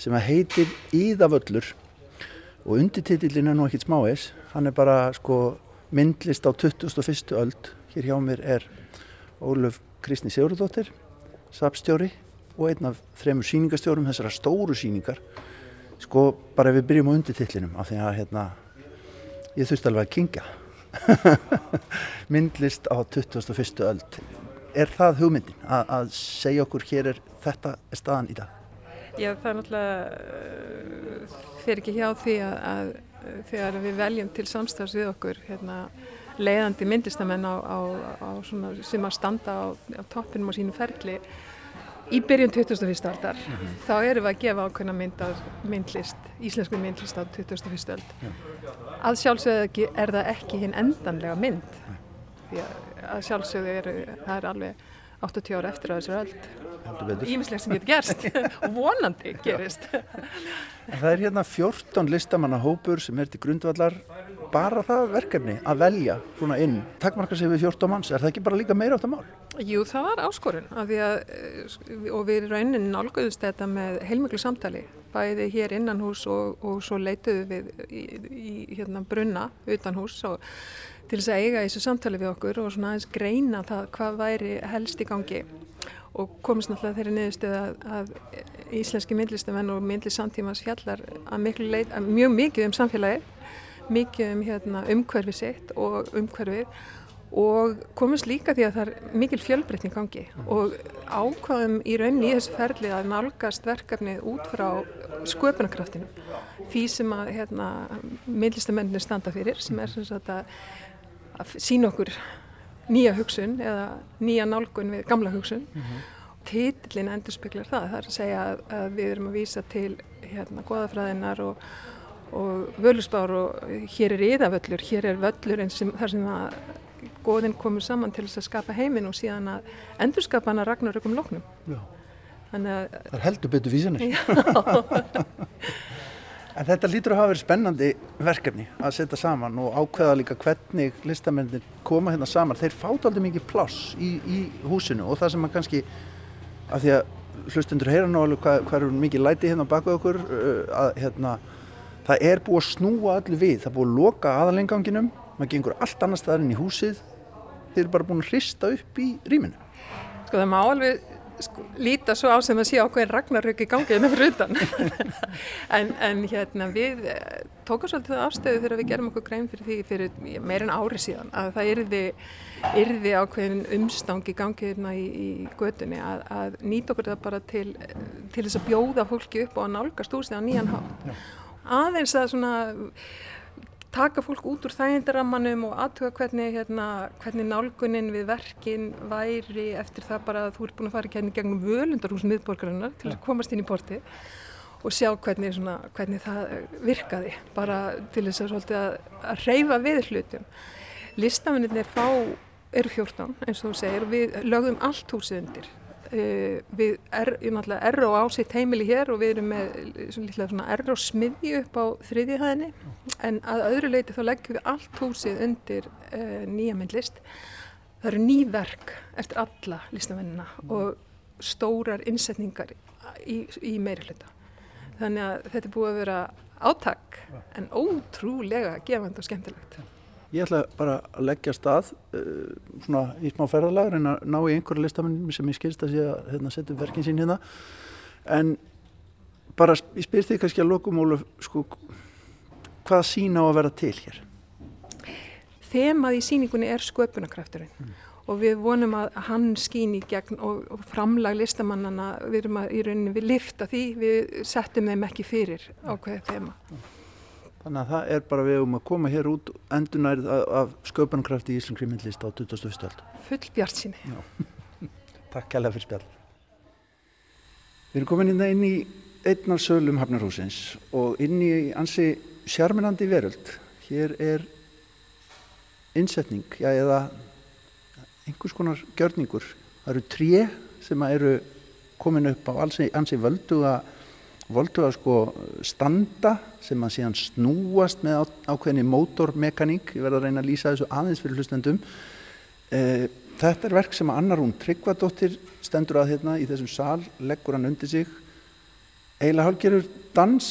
sem heitir Íðavöllur og undirtitillin er nú ekkit smáis. Hann er bara sko myndlist á 21. öld. Hér hjá mér er Óluf Kristni Sigurðardóttir, sapstjóri og einn af þremur síningastjórum þessara stóru síningar sko bara við byrjum á undirtillinum af því að hérna ég þurfti alveg að kingja myndlist á 21. öld er það hugmyndin að, að segja okkur hér er þetta er staðan í dag? Já það er náttúrulega uh, fyrir ekki hjá því að, að þegar við veljum til samstags við okkur hérna, leiðandi myndlistamenn á, á, á svona, sem að standa á, toppinum á sínu ferli í byrjun 2001. aldar mm -hmm. þá erum við að gefa ákveðna mynd myndlist, íslensku myndlist á 2001. ald að sjálfsögðu er það ekki hinn endanlega mynd því að sjálfsögðu er, er alveg 80 ára eftir á þessu öll ímislega sem getur gerst og vonandi gerist Það er hérna 14 listamanna hópur sem er til grundvallar bara það verkefni að velja svona inn takkmarka sig við 14 manns, er það ekki bara líka meira átt að mál? Jú, það var áskorun að eh, og við raunin nálguðust þetta með heilmiklu samtali bæði hér innan hús og, og svo leituðu við í, í hérna brunna utan hús og til þess að eiga þessu samtali við okkur og svona aðeins greina það hvað væri helst í gangi. Og komist náttúrulega þeirri niðurstuð að, að íslenski myndlistamenn og myndlist samtímas fjallar leit, mjög mikið um samfélagi mikið um hérna, umhverfið sitt og umhverfið og komist líka því að það er mikil fjölbreytning gangi. Og ákvaðum í rauninni í þessu ferli að nálgast verkefnið út frá sköpunarkraftinu því sem að hérna, myndlistamennir standa fyrir sem er sem sagt að, að sína okkur nýja hugsun eða nýja nálgun við gamla hugsun. Mm -hmm. títillin endur speklar það. Það er að segja að, að við erum að vísa til hérna goðafræðinar og og völusbár og hér er yðavöllur, hér er völlur eins sem þar sem að góðinn komur saman til þess að skapa heiminn og síðan að endurskapa hana ragnar ökum loknum. Það er heldur betur vísanir. En þetta lítur að hafa verið spennandi verkefni að setja saman og ákveða líka hvernig listamennir koma hérna saman. Þeir fáta aldrei mikið pláss í, í húsinu og það sem maður kannski, af því að hlustundur heyra nú alveg hvað, hvað eru mikið læti hérna baka okkur, uh, að hérna, það er búið að snúa allir við. Það er búið að loka aðalenganginum, maður gengur allt annar staðar inn í húsið. Þeir eru bara búin að hrista upp í rýminu. Sko það má alveg sko, líta svo á sem að sé ákveðin ragnarök í gangiðinu hérna fyrir utan. En, en hérna við eh, tókum svolítið afstöðu þegar við gerum okkur grein fyrir því fyrir meirinn ári síðan að það yrði, yrði ákveðin umstang í gangiðina í, í gödunni að, að nýta okkur það bara til, til þess að bjóða fólki upp og að nálgast úr sig á nýjan hátt. Aðeins að svona taka fólk út úr þægindarammanum og aðtuga hvernig, hérna, hvernig nálgunin við verkin væri eftir það bara að þú ert búin að fara í kæðin gegnum völundarhús miðborgarinnar til að komast inn í porti og sjá hvernig, svona, hvernig það virkaði bara til þess að, að, að reyfa við hlutum. Listafennir fá eru 14 eins og þú segir og við lögðum allt húsið undir við er, er og á sitt heimili hér og við erum með svona er og smiðji upp á þriðjihæðinni en að öðru leiti þá leggjum við allt húsið undir uh, nýja myndlist. Það eru ný verk eftir alla listamennina og stórar innsetningar í, í meiri hluta þannig að þetta er búið að vera átak en ótrúlega gefand og skemmtilegt Ég ætla bara að leggja stað uh, svona í smá ferðalag en að ná í einhverja listamenn sem ég skilst að sé að hérna, setja verkin sín hérna en bara ég spyr því kannski að lokum Óluf sko, hvað sína á að vera til hér? Þemað í síningunni er sköpunarkrafturinn mm. og við vonum að hann skýn í gegn og, og framlag listamannana við erum að í rauninni við lifta því við settum þeim ekki fyrir ákveðið þema mm. Þannig að það er bara við um að koma hér út endunærið af sköpunarkrafti í Íslandri myndlist á 2001. öld. Full bjart síni. Takk kærlega fyrir spjall. Við erum komin inn, hérna inn í einn af sölum Hafnarhúsins og inn í ansi sjarminandi veröld. Hér er innsetning, já eða einhvers konar gjörningur. Það eru tré sem eru komin upp á ansi, ansi völdu að voldu að sko standa sem að síðan snúast með ákveðinni mótormekaník, ég verði að reyna að lýsa þessu aðeins fyrir hlustendum. E, þetta er verk sem að Annar hún Tryggvadóttir stendur að hérna í þessum sal, leggur hann undir sig, eiginlega hálfgerur dans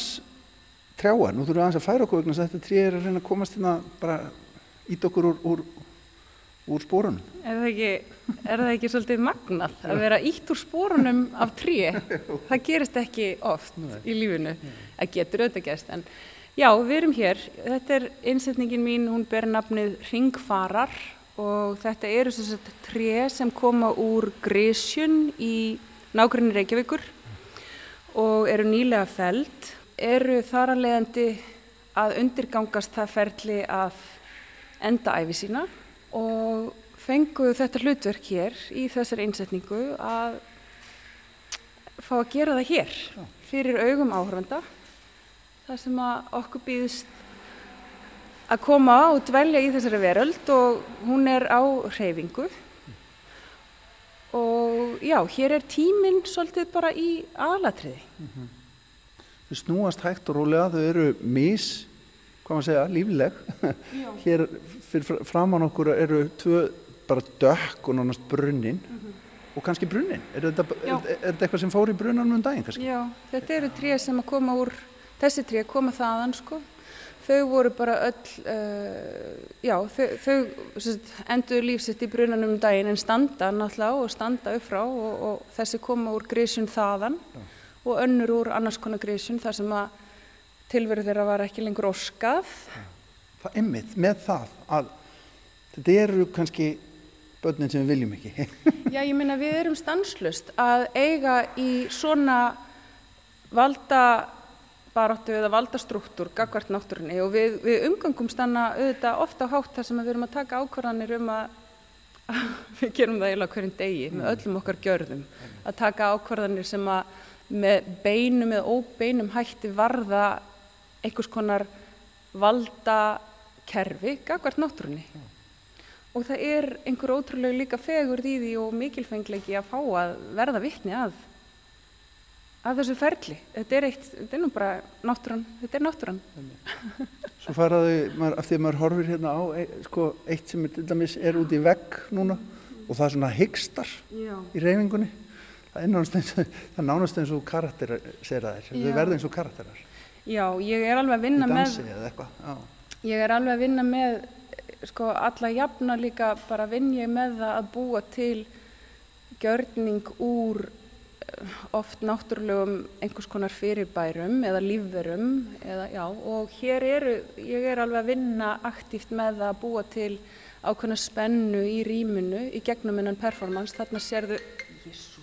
trjáa. Nú þurfum við aðeins að færa okkur vegna að þetta trí er að reyna að komast hérna bara ít okkur úr, úr úr spórunum. Er það ekki, er það ekki svolítið magnað að vera ítt úr spórunum af tríi? Það gerist ekki oft Nei. í lífunu. Það getur auðvitað gerst. En já, við erum hér. Þetta er innsetningin mín, hún ber nafnið Ringfarar og þetta eru þess að tríi sem koma úr Grísjun í nákvæmni Reykjavíkur og eru nýlega feld. Eru þar að leiðandi að undirgangast það ferli að enda æfi sína og fenguðu þetta hlutverk hér í þessari einsetningu að fá að gera það hér fyrir augum áhörvanda þar sem að okkur býðist að koma og dvelja í þessari veröld og hún er á reyfingu og já, hér er tíminn svolítið bara í aðlatriði mm -hmm. Þau snúast hægt og rólega, þau eru mis hvað maður segja, lífleg hér fyrir framann okkur eru tvö bara dökk og nánast brunnin mm -hmm. og kannski brunnin er þetta, er, er þetta eitthvað sem fór í brunnanum um daginn kannski? Já, þetta eru tríu sem að koma úr þessi tríu koma þaðan sko þau voru bara öll uh, já, þau, þau endur lífsitt í brunnanum um daginn en standa náttúrulega og standa upp frá og, og þessi koma úr grísun þaðan já. og önnur úr annars konar grísun þar sem að tilveru þeirra var ekki lengur óskað. Það er mitt með það að þetta eru kannski börnin sem við viljum ekki. Já, ég minna við erum stanslust að eiga í svona valda baróttu eða valdastruktúr gagvart náttúrunni og við, við umgangum stanna auðvitað ofta á hátt þar sem við erum að taka ákvarðanir um að við gerum það eiginlega hverjum degi með öllum okkar gjörðum að taka ákvarðanir sem að með beinum eða óbeinum hætti varða einhvers konar valdakerfi gagvart náttúrunni mm. og það er einhver ótrúlega líka fegur í því og mikilfenglegi að fá að verða vittni að af þessu ferli. Þetta er eitt, þetta er nú bara náttúran, þetta er náttúran. Svo faraðu, maður, af því að maður horfir hérna á e, sko, eitt sem er, til dæmis er út í vegg núna og það er svona hyggstar í reyfingunni. Það er nánast eins og, það er nánast eins og karakter segir það er, þau verður eins og karakterar. Já, ég er alveg að vinna Í með, dansi eða eitthvað, já. ég er alveg að vinna með, sko, alla jafna líka bara vinn ég með það að búa til gjörning úr eh, oft náttúrulegum einhvers konar fyrirbærum eða lífverum eða, já, og hér eru, ég er alveg að vinna aktíft með það að búa til ákveðna spennu í rýminu í gegnum innan performance, þarna sérðu Jésús,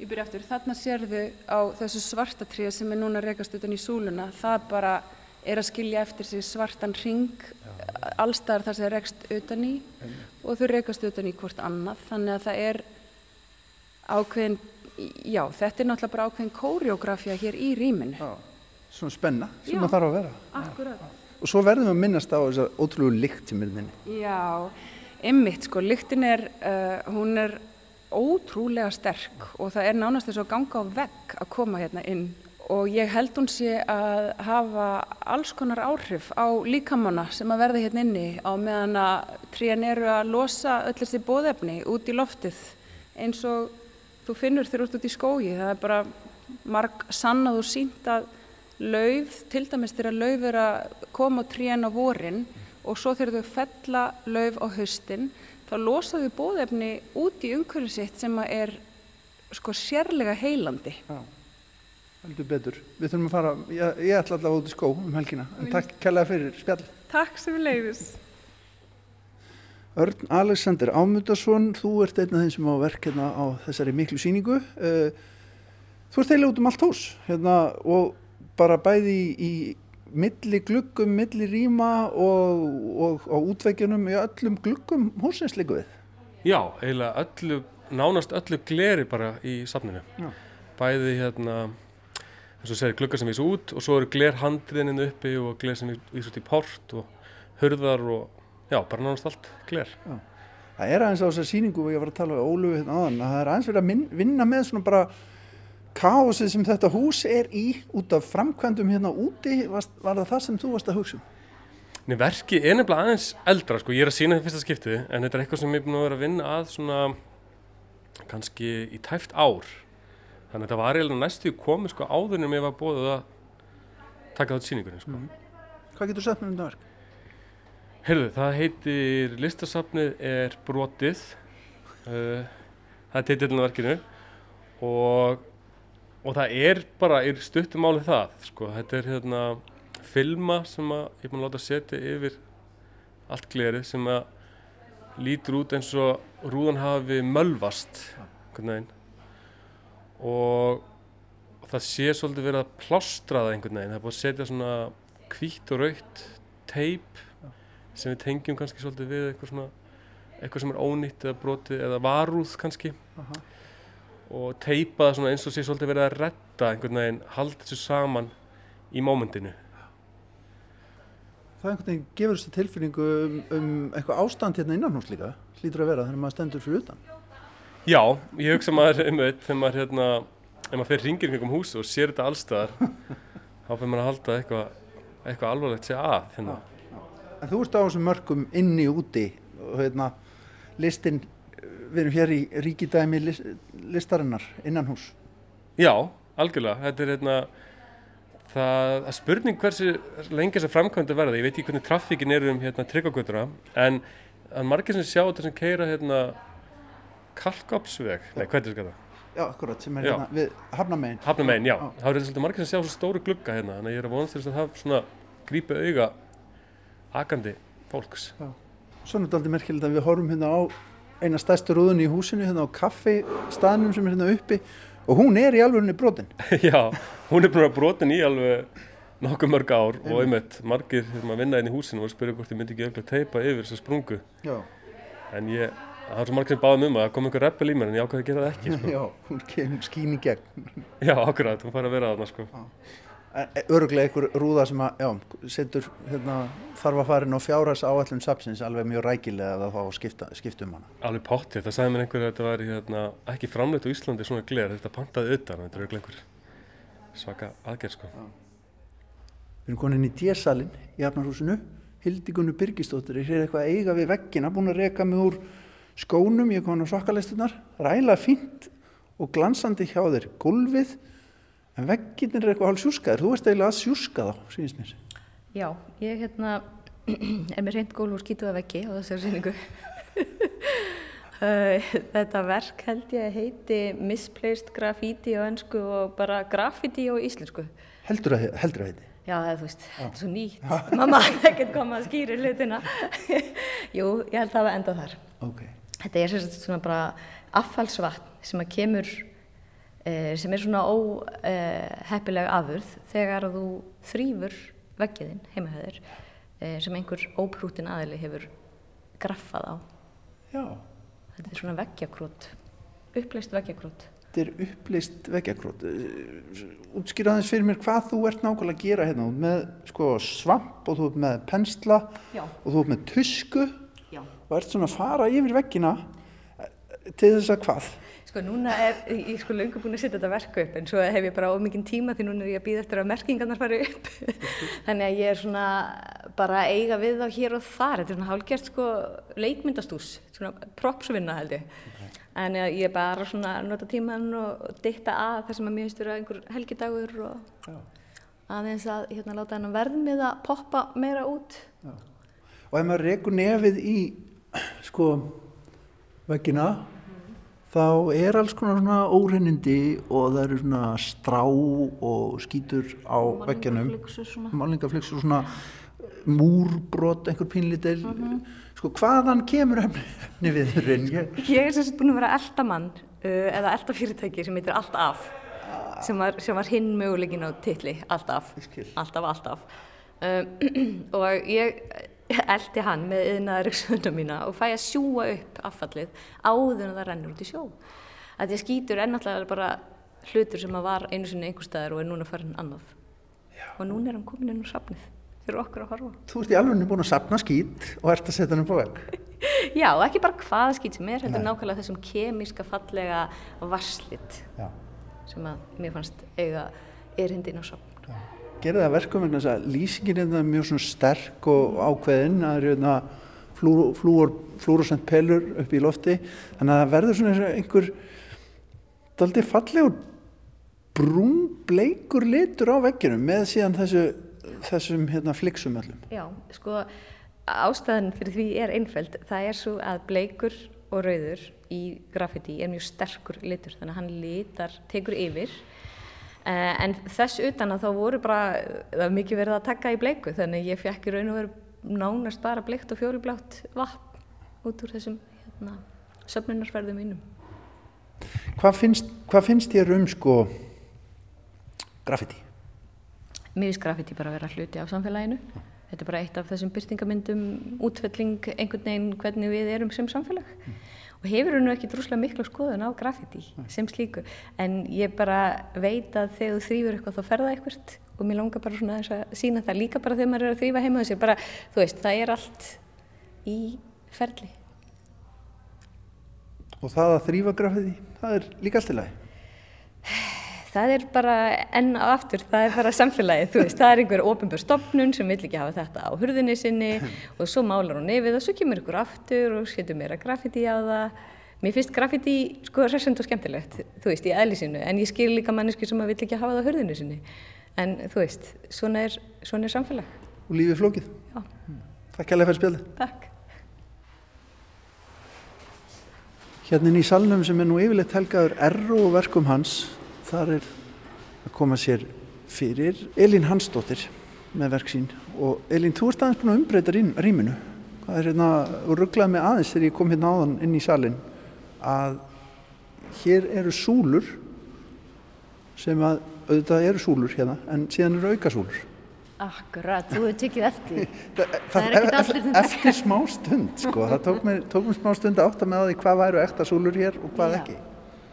ég byrja aftur þarna sérðu á þessu svartatriða sem er núna rekast utan í súluna það bara er að skilja eftir sig svartan ring allstaðar þar sem það rekst utan í og þau rekast utan í hvort annað þannig að það er ákveðin já, þetta er náttúrulega bara ákveðin kóreografía hér í rýminu já. Svona spenna sem Já. þarf að vera. Akkurat Og svo verðum við að minnast á þessar ótrúlegu lykt sem er þinni. Já, einmitt sko, lyktin er, uh, hún er ótrúlega sterk og það er nánast þess að ganga á vegg að koma hérna inn. Og ég held hún sé að hafa alls konar áhrif á líkamanna sem að verða hérna inni á meðan að trían eru að losa öll þessi bóðefni út í loftið eins og þú finnur þér út út í skógi, það er bara marg sannað og sínt að lauf, til dæmis þegar lauf er að koma á trían á vorin og svo þegar þau fella lauf á haustin þá losa þau bóðefni út í umhverju sitt sem er sko sérlega heilandi. Heldur betur. Við þurfum að fara, ég, ég ætla allavega út í skó um helgina. En takk kærlega fyrir spjall. Takk sem leiðis. Örn Alexander Ámundarsson, þú ert einn af þeim sem á verk hérna á þessari miklu síningu. Eh, Þú ert eiginlega út um allt hús hérna, og bara bæði í, í milli gluggum, milli rýma og, og á útveikjunum í öllum gluggum húsins líka við. Já, eiginlega öllu, nánast öllu gleri bara í safninu. Já. Bæði hérna, eins og segir, gluggar sem vísa út og svo eru glerhandriðinu uppi og gler sem vísa út í port og hurðar og já, bara nánast allt gler. Það er aðeins á þessar síningu og ég var að tala við Ólu hérna áðan að það er aðeins verið að minn, vinna með svona bara káosið sem þetta hús er í út af framkvæmdum hérna úti var, var það það sem þú varst að hugsa um? Nei, verki er nefnilega aðeins eldra, sko, ég er að sína þetta fyrsta skiptið en þetta er eitthvað sem ég er búin að vera að vinna að svona kannski í tæft ár. Þannig að þetta var eiginlega næstu komið sko áður en mér var bóðið að taka þátt síningunni, sko. Hvað getur sagt mér um þetta verk? Heyrðu, það heitir listasafnið er brotið uh, það er á verkinu og, og það er bara í stuttum máli það sko. þetta er hérna filma sem að ég er búin að láta setja yfir allt glerið sem að lítur út eins og rúðan hafi mölvast einhvern veginn. Og það sé svolítið verið að plástra það einhvern veginn. Það er búin að setja svona hvítt og raukt teip sem við tengjum kannski svolítið við eitthvað svona eitthvað sem er ónýtt eða brotið eða varúð kannski. Aha. Og teipa það svona eins og sé svolítið verið að redda einhvern veginn, halda þessu saman í mómentinu. Það einhvern veginn gefur þessu tilfinningu um, um eitthvað ástand hérna innan hús líka hlýtur að vera að maður stendur fyrir utan. Já, ég hugsa maður um þetta þegar maður hérna, ef maður fer ringir kringum hús og sér þetta allstaðar þá fyrir maður að halda eitthvað eitthvað alvarlegt sé að hérna. En þú ert á þessum mörgum inni úti hérna listin, við erum hér í ríkidæmi list, listarinnar innan hús. Já, algjörlega, þetta er hérna það er spurning hversu lengi þessar framkvæmdi verða, ég veit ekki hvernig traffíkin er um hérna tryggagötuna, en að margir sem sjá þetta sem keira hérna kalkopsveg, nei hvað er þetta? Já, akkurat, sem er Já. hérna við hafnamegin. Hafnamegin, já, Já. þá er þetta svolítið margir sem sjá svo stóru glugga hérna, þannig að ég er að vonast þess að það svona grípi auga akandi fólks. Svo er þetta aldrei merkilegt að við horfum hérna á eina stærstu rúðunni í húsinu, hérna á kaffistaðnum sem er hérna uppi og hún er í alvörunni brotin. já, hún er að brotin í alveg nokkuð mörg ár og einmitt margir þegar maður vinna inn í húsinu og spyrja hvort ég myndi ekki öll að teipa yfir þessa sprungu Já. en ég, það er svo margir sem báðum um að það kom einhver reppel í mér en ég ákveði að gera það ekki sko. Já, hún kemur skín í gegn. já, akkurat, hún fær að vera þarna sko. Öruglega einhver rúða sem að, já, setur, hérna, þarf að fara inn á fjárhærs áallum sapsins alveg mjög rækilega að það fá að skipta, skipta um hana. alveg pottið, það sagði mér einhver að þetta væri hérna, ekki framleitt á Íslandi svona gler, þetta pantaði utan þetta er örugglega einhver svaka aðgerð sko. Við erum konin í D-salin í Hafnarhúsinu. Hildigunni Birgistóttir er hér eitthvað að eiga við veggina, búin að reka mig úr skónum, ég er komin á sokkalestunar, ræla fínt og glansandi hjá þér gulvið, en vegginir er eitthvað hálf sjúskaður. Þú ert eiginlega að sjúska þá, sínist mér. Já, ég hérna, er með reynd gólf og skýtuða veggi á þessari síningu. Þetta verk held ég heiti Misplaced Graffiti á ennsku og bara Graffiti á íslensku. Heldur að, heldur að heiti? Já, það, þú veist, þetta er svo nýtt. Mamma, ekkert koma að skýra hlutina. Jú, ég held að það var enda þar. Ok. Þetta er svona bara affallsvatn sem að kemur, eh, sem er svona óheppileg eh, afurð þegar þú þrýfur veggiðinn heimahöður eh, sem einhver óprútin aðili hefur graffað á. Já. Þetta er svona veggjakrót, uppleist veggjakrót. Þetta er upplýst veggjakrót. Útskýra aðeins fyrir mér hvað þú ert nákvæmlega að gera hérna. Með sko, svamp og þú ert með pensla Já. og þú ert með tusku Já. og ert svona að fara yfir veggina til þess að hvað? Sko núna er, ég sko löngu búin að setja þetta verk upp en svo hef ég bara ómikinn tíma því núna er ég að býða eftir að merkingarnar fari upp. Þannig að ég er svona bara eiga við þá hér og þar. Þetta er svona hálgjert sko leikmyndastús, svona propsvinna held ég. En ég er bara svona að nota tíman og ditta að það sem að mér finnst vera einhver helgidagur og aðeins að hérna láta hennar verðmið að poppa meira út. Og ef maður rekur nefið í sko veggina þá er alls konar svona óreinnindi og það eru svona strá og skítur á veggjanum. Málningaflixur svona. Múrbrot, einhver pínlítil. Sko hvaðan kemur efni, efni viðurinn? Ég, Ég er sem sagt búin að vera eldamann uh, eða eldafyrirtæki sem heitir Allt Af sem var, sem var hinn möguleikin á titli Allt Af, Ég skil. Alltaf Allt Af um, og ég eldi hann með yðnaðaríksöndum mína og fæ að sjúa upp affallið áður en það rennur út í sjó ég skýtur er náttúrulega bara hlutur sem var einu sinni einhver staðar og er núna farin annað og núna er hann komin inn á safnið fyrir okkur að horfa þú ert í alveg búin að sapna skít og ert að setja hann upp á vegg. Já, ekki bara hvað skýt sem er, heldur nákvæmlega þessum kemíska fallega varslit Já. sem að mér fannst eiga erindin á sopn. Gerði það verkum vegna þess að lýsingin er það mjög sterk og ákveðin. Það eru hérna flúor, flúrosent pelur upp í lofti. Þannig að það verður svona einhver daldi fallegur brún bleikur litur á vegginum með síðan þessu, þessum hérna fliksum öllum. Já, sko ástæðan fyrir því er einföld. Það er svo að bleikur og rauður í graffiti er mjög sterkur litur þannig að hann litar, tekur yfir en þess utan að þá voru bara, það var mikið verið að taka í bleiku þannig ég fekk í raun og veru nánast bara bleikt og fjólublátt vatn út úr þessum hérna, söfnunarferðum mínum. Hvað finnst, hvað finnst þér um sko graffiti? Mér finnst graffiti bara að vera hluti af samfélaginu. Þetta er bara eitt af þessum byrtingamyndum, útfelling, einhvern veginn hvernig við erum sem samfélag. Og hefur nú ekki drúslega miklu skoðun á graffiti sem slíku. En ég bara veit að þegar þú þrýfur eitthvað þá ferða eitthvað og mér langar bara svona þess að sína það líka bara þegar maður er að þrýfa heima þessi. Bara, þú veist, það er allt í ferli. Og það að þrýfa graffiti, það er líka allt í lagi. Það er bara enn á aftur, það er bara samfélagið, þú veist, það er einhver ofinbjörn stopnun sem vill ekki hafa þetta á hurðinni sinni og svo málar hún nefið og svo kemur ykkur aftur og setur meira graffiti á það. Mér finnst graffiti sko resend og skemmtilegt, þú veist, í eðlisinu, en ég skil líka manneski sem að vill ekki hafa það á hurðinni sinni. En þú veist, svona er, svona er samfélag. Og lífið flókið. Já, Takk alveg fyrir spjallið. takk. Hérna inn í salnum sem er nú yfirleitt helgaður erru og verkum hans, þar er að koma sér fyrir Elín Hansdóttir með verk sín. Og Elín, þú ert aðeins búin að umbreyta rým, rýminu. Hvað er hérna, og rugglaði mig aðeins þegar ég kom hérna áðan inn í salin, að hér eru súlur sem að, auðvitað eru súlur hérna, en síðan eru aukasúlur. Akkurat, þú hefur tekið eftir. Það, Það er ekkert allir sem eftir smá stund, sko. Það tók mér, tók mér smá stund að átta með á því hvað væru ekta súlur hér og hvað Já. ekki.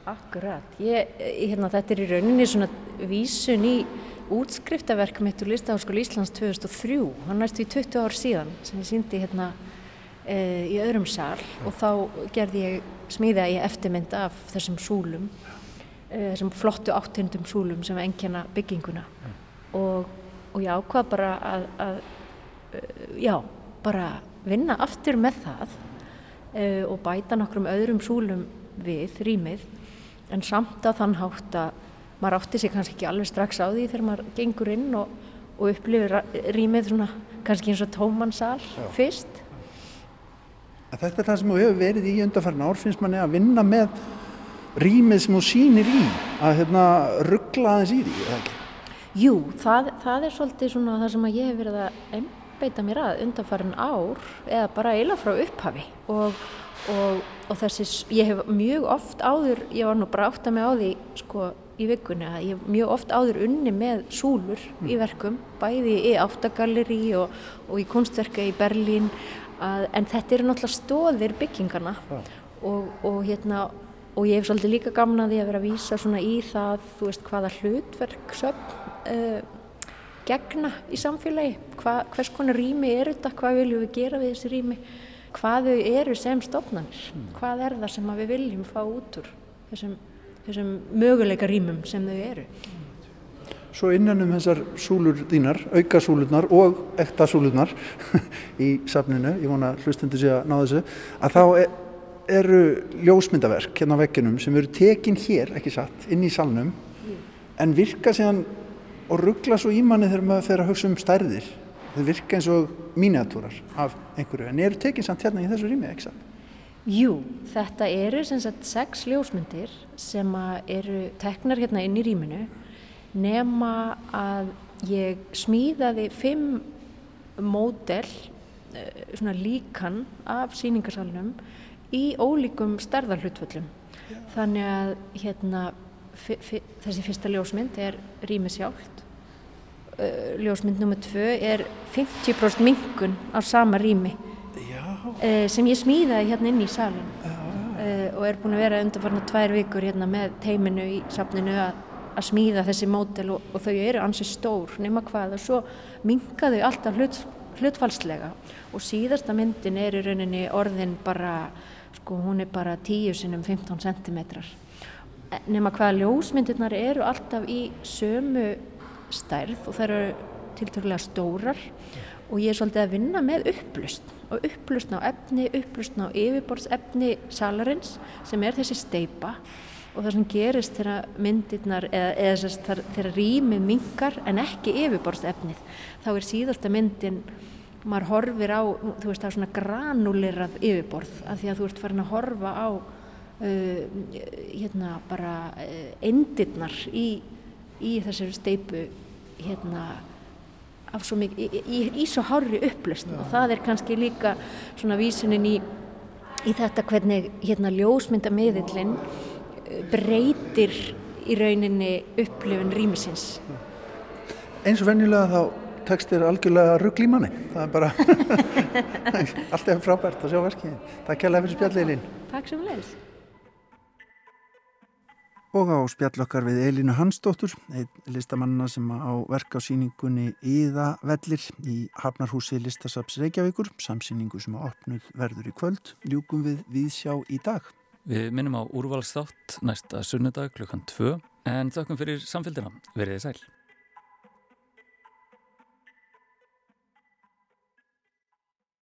Akkurat. Ég, hérna, þetta er í rauninni svona vísun í útskriftaverk mitt úr Listaháskóla Íslands 2003. Hann næstu í 20 ár síðan sem ég síndi hérna e, í öðrum sal og þá gerði ég smíða í eftirmynd af þessum súlum þessum flottu áttundum súlum sem engjana bygginguna og, og ég ákvað bara að, að já, bara vinna aftur með það uh, og bæta nokkrum öðrum súlum við rýmið en samt að þann hátt að maður átti sig kannski ekki alveg strax á því þegar maður gengur inn og, og upplifir rýmið svona kannski eins og tómansal fyrst að Þetta er það sem þú hefur verið í undarfærin ár finnst manni að vinna með rýmið sem þú sýnir í að hérna, ruggla aðeins í því? Jú, það, það er svolítið svona það sem ég hef verið að einbeita mér að undarfærin ár eða bara eila frá upphafi og, og, og þessi, ég hef mjög oft áður, ég var nú bara átt að mig á því sko í vikunni að ég hef mjög oft áður unni með súlur mm. í verkum, bæði í áttagalleri og, og í kunstverka í Berlín að, en þetta eru náttúrulega stóðir byggingarna ja. og, og hérna og ég hef svolítið líka gamna því að vera að vísa svona í það, þú veist, hvaða hlutverk sögn uh, gegna í samfélagi, Hva, hvers konar rými er þetta, hvað viljum við gera við þessi rými, hvað þau eru sem stofnanir, mm. hvað er það sem við viljum fá út úr þessum, þessum möguleika rýmum sem þau eru. Svo innan um þessar súlur þínar, auka súlurnar og ekta súlurnar í safninu, ég vona hlustendur sé að ná þessu, að þá er, eru ljósmyndaverk hérna á vegginum sem eru tekin hér, ekki satt, inn í salnum mm. en virka síðan og ruggla svo í manni þegar maður fer að hugsa um stærðir. Þeir virka eins og miniatúrar af einhverju en eru tekin samt hérna í þessu rými, ekki satt? Jú, þetta eru sem sagt sex ljósmyndir sem eru teknar hérna inn í rýminu nema að ég smíðaði fimm módel, eh, svona líkan af síningarsalunum í ólíkum stærðarhlutvöllum. Þannig að hérna, þessi fyrsta ljósmynd er. Eh, ljósmynd nr. 2 er 50% mingun á sama rými Já. sem ég smíðaði hérna inn í salun og er búin að vera undanfarnar tvær vikur hérna með teiminu í safninu að að smíða þessi mótel og, og þau eru ansið stór nema hvað og svo minga þau alltaf hlut, hlutfalslega og síðasta myndin er í rauninni orðin bara, sko hún er bara 10 sinum 15 cm nema hvað ljósmyndirnar eru alltaf í sömu stærð og þær eru tilturlega stórar og ég er svolítið að vinna með upplust og upplust á efni, upplust á yfirborðsefni salarins sem er þessi steipa og það sem gerist þegar myndirnar eða, eða þegar rými mingar en ekki yfirborðsefnið þá er síðasta myndin maður horfir á, þú veist, á svona granulirað yfirborð af því að þú ert farin að horfa á uh, hérna bara uh, endirnar í, í þessari steipu hérna svo mikið, í, í, í svo hári upplöst og það er kannski líka svona vísunin í í þetta hvernig hérna ljósmyndamiðillinn breytir í rauninni upplifin rýmisins. Eins og venjulega þá tekst þér algjörlega ruggl í manni. Það er bara alltaf frábært að sjá verkið. Takk kærlega fyrir spjalliðilinn. Takk sem leils. Og á spjallokkar við Elínu Hansdóttur, einn listamanna sem á verk á síningunni Íða Vellir í Hafnarhúsi Listasaps Reykjavíkur, samsýningu sem á opnuð verður í kvöld, ljúkum við Víðsjá í dag. Við minnum á úrvalstátt næsta sunnudag klukkan 2 en þakkum fyrir samfélgina. Verðið sæl.